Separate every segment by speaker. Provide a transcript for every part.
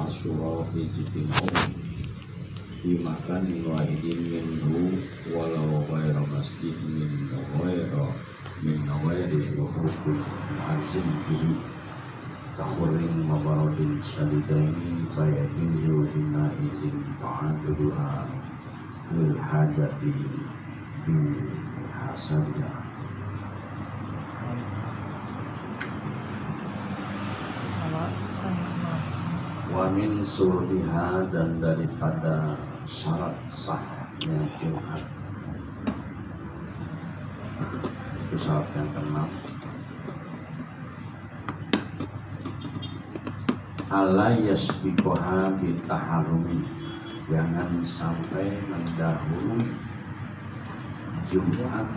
Speaker 1: Ashura fi jitimau Di makan wahidin minhu Walau ghaira masjid min ghaira Min ghairi Wahukul azim bihi Kahurin mabarodin syadidaini Fayahizu hina izin ta'aduduha Lil hajati Bi hasabiha wa min surdiha dan daripada syarat sahnya Jumat. Itu syarat yang keenam. Ala yasbiqoha bitaharumi. Jangan sampai mendahului Jumat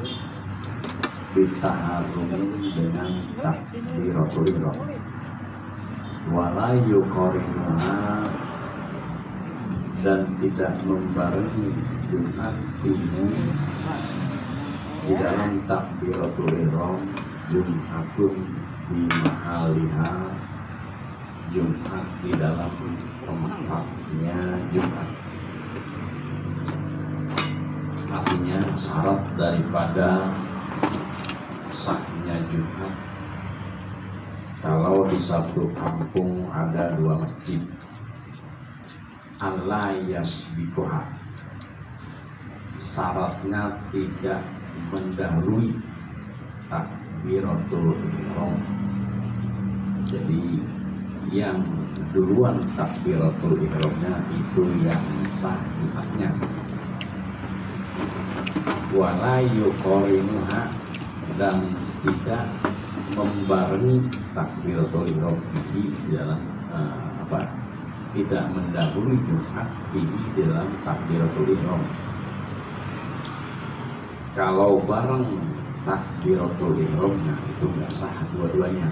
Speaker 1: bitaharumi dengan takbiratul wala yukorinuha dan tidak membarengi Jumat ini di dalam takbiratul ihram Jumatun di mahaliha Jumat di dalam tempatnya Jumat. Artinya syarat daripada sahnya Jumat kalau di satu kampung ada dua masjid. Allah yasbikoha syaratnya tidak mendahului takbiratul ihram. Jadi yang duluan takbiratul ihramnya itu yang sah jumatnya wala yuqorinuha dan tidak membarengi takbiratul ihram ini dalam uh, apa tidak mendahului Jumat ini dalam takbiratul ihram kalau bareng takbiratul ihramnya itu nggak sah dua-duanya.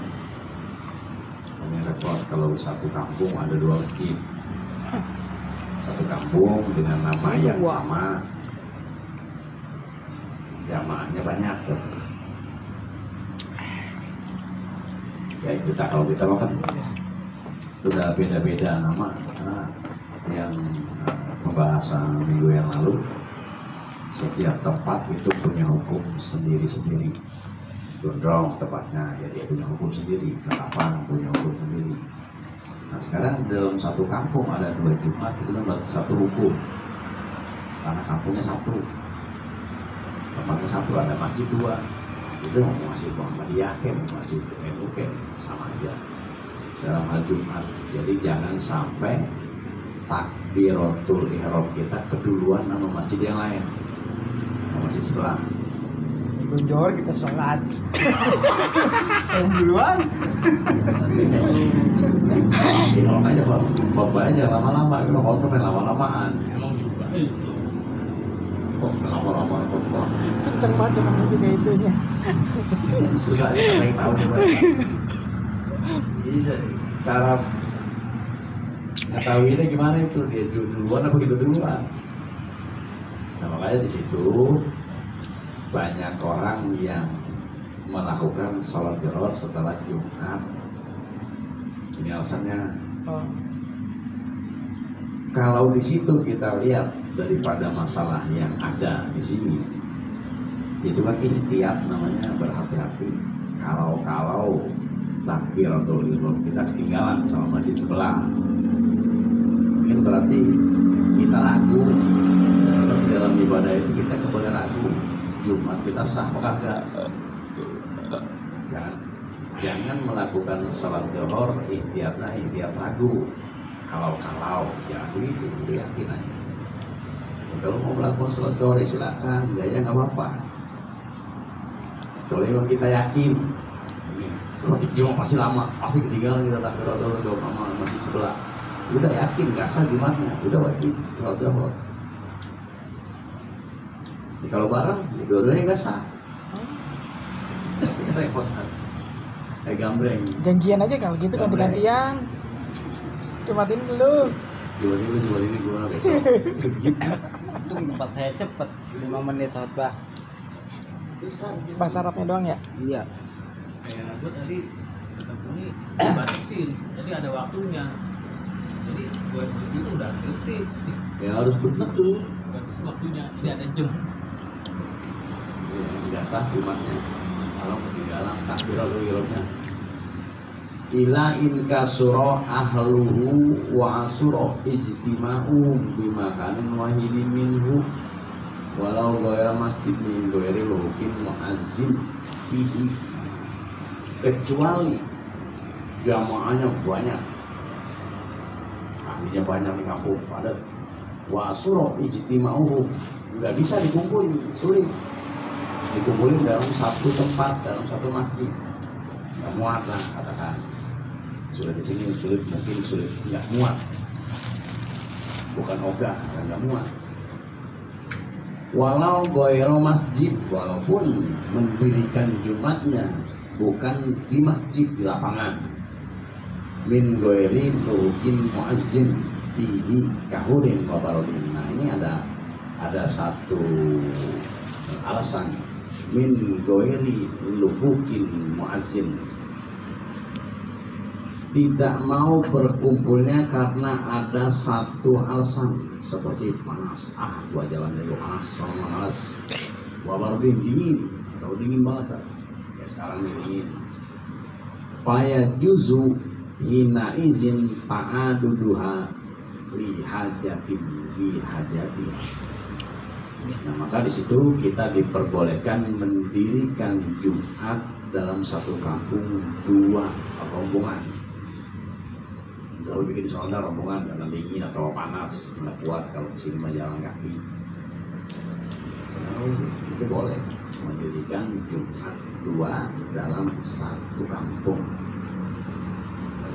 Speaker 1: Ini repot kalau satu kampung ada dua masjid. Satu kampung dengan nama yang sama. Jamaahnya banyak ya kita kalau kita makan. Sudah beda-beda nama karena yang uh, pembahasan minggu yang lalu setiap tempat itu punya hukum sendiri-sendiri. Gondrong tepatnya jadi punya hukum sendiri. Ketapang punya hukum sendiri. Nah sekarang dalam satu kampung ada dua jumat itu kan satu hukum. Karena kampungnya satu. Tempatnya satu ada masjid dua itu masih Muhammadiyah kan masih NU kan sama aja. Dalam hal Jumat. Jadi jangan sampai takbiratul ihram kita keduluan sama masjid yang lain. Sama masjid sebelah.
Speaker 2: Gunjor kita sholat. Yang duluan.
Speaker 1: Ihram aja kok khotbah aja lama-lama. Itu khotbah lama-lamaan.
Speaker 3: Emang juga
Speaker 1: kok lama-lama khotbah
Speaker 2: kenceng banget emang juga itunya
Speaker 1: susah ya sama yang tahu coba bisa cara ngetahuinnya gimana itu? Dia duluan apa gitu duluan? Nah makanya di situ banyak orang yang melakukan sholat geror setelah Jumat. Ini alasannya.
Speaker 2: Oh.
Speaker 1: kalau di situ kita lihat daripada masalah yang ada di sini itu kan ikhtiar namanya berhati-hati. Kalau-kalau takbiratul ihram kita ketinggalan sama masjid sebelah. Ini berarti kita ragu. Dalam ibadah itu kita kembali ragu. Jumat kita sah apa kagak? Jangan jangan melakukan sholat zuhur ikhtiarnya ikhtiar ragu. Kalau-kalau jangan udah yakin aja. Kalau mau melakukan sholat zuhur ya silakan. Gaya nggak apa-apa kalau memang kita yakin oh, Jumat pasti lama pasti ketinggalan kita takbiratul ihram sama masjid sebelah udah yakin nggak sah gimana udah wajib sholat zuhur Ya, kalau bareng, ya dua-duanya nggak sah. Ini repot kan. Kayak gambreng.
Speaker 2: janjian aja kalau gitu ganti-gantian Jumat ini lu
Speaker 1: Jumat ini gimana besok?
Speaker 4: Untung tempat saya cepet 5 menit khotbah.
Speaker 2: Bahasa Arabnya doang ya
Speaker 4: Iya.
Speaker 3: kayak gue tadi ketemu ini dibatasin jadi ada waktunya jadi
Speaker 4: Ini udah kritik.
Speaker 1: ya harus begitu
Speaker 4: Bagus waktunya. Ini ada jam.
Speaker 1: ya, tidak sah jumatnya kalau ketinggalan takbiratul ihramnya ila in kasura ahluhu wa asura ijtima'u bimakanin wahidin minhu walau goyra masjid min goyri lukin muazzin. Fihi. Kecuali jamaahnya banyak. Ahlinya banyak di kampung padat wa asura ijtima'uhu. Nggak bisa dikumpulin sulit. Dikumpulin dalam satu tempat dalam satu masjid. Nggak muat lah katakan. Sudah di sini sulit mungkin sulit. Nggak muat. Bukan ogah nggak muat walau goyro masjid walaupun mendirikan jumatnya bukan di masjid di lapangan. Min goyri rukin muazzin fihi kahudin wa barodin nah ini ada ada satu alasan. Min goyri luhukin muazzin tidak mau berkumpulnya karena ada satu alasan. Seperti panas. Ah gua jalan dulu. Panas sama malas gua baru dingin. Kalau dingin banget kan ya sekarang dingin. Faya juzu hina izin ta'aduduha li hajatin li hajatin. Nah, maka di situ kita diperbolehkan mendirikan Jumat dalam satu kampung dua rombongan. Kalau bikin soalnya rombongan karena dingin atau panas, nggak kuat kalau ke sini mah jalan kaki. Nah, itu boleh mendirikan Jumat dua dalam satu kampung.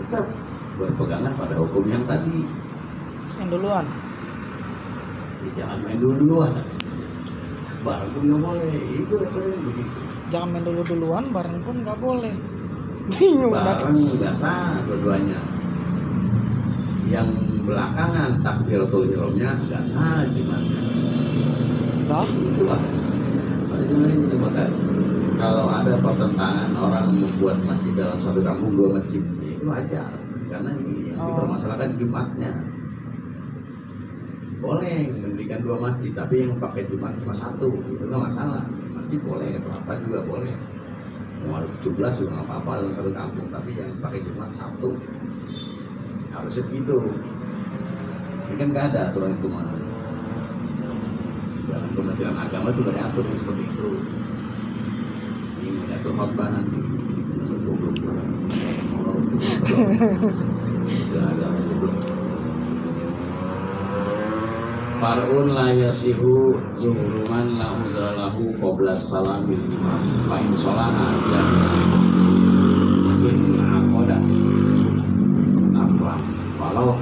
Speaker 1: Tetap buat pegangan pada hukum yang tadi.
Speaker 2: yang duluan
Speaker 1: Ya, jangan main dulu-duluan. Barang pun nggak boleh. Itu apa yang begitu.
Speaker 2: jangan main dulu duluan bareng pun nggak boleh bingung dah.
Speaker 1: Barang nggak sah dua-duanya. Yang belakangan takbiratul ihramnya nggak sah jumatnya.
Speaker 2: Dah.
Speaker 1: Itu lah. Itu maka kalau ada pertentangan orang membuat masjid dalam satu kampung dua masjid ya itu wajar karena ini yang
Speaker 2: Oh.
Speaker 1: dipermasalahkan jumatnya boleh mendirikan dua masjid tapi yang pakai jumat cuma satu itu nggak masalah masjid boleh berapa juga boleh mau ada 17 juga nggak apa-apa dalam satu kampung tapi yang pakai jumat satu harusnya begitu ini kan nggak ada aturan itu mah dalam kementerian agama juga diatur seperti itu. Ini mengatur khotbah nanti. Masuk goblok Farun la yasihu zuhruman la uzra lahu qabla salamil imam. Fa in sholaha jami'an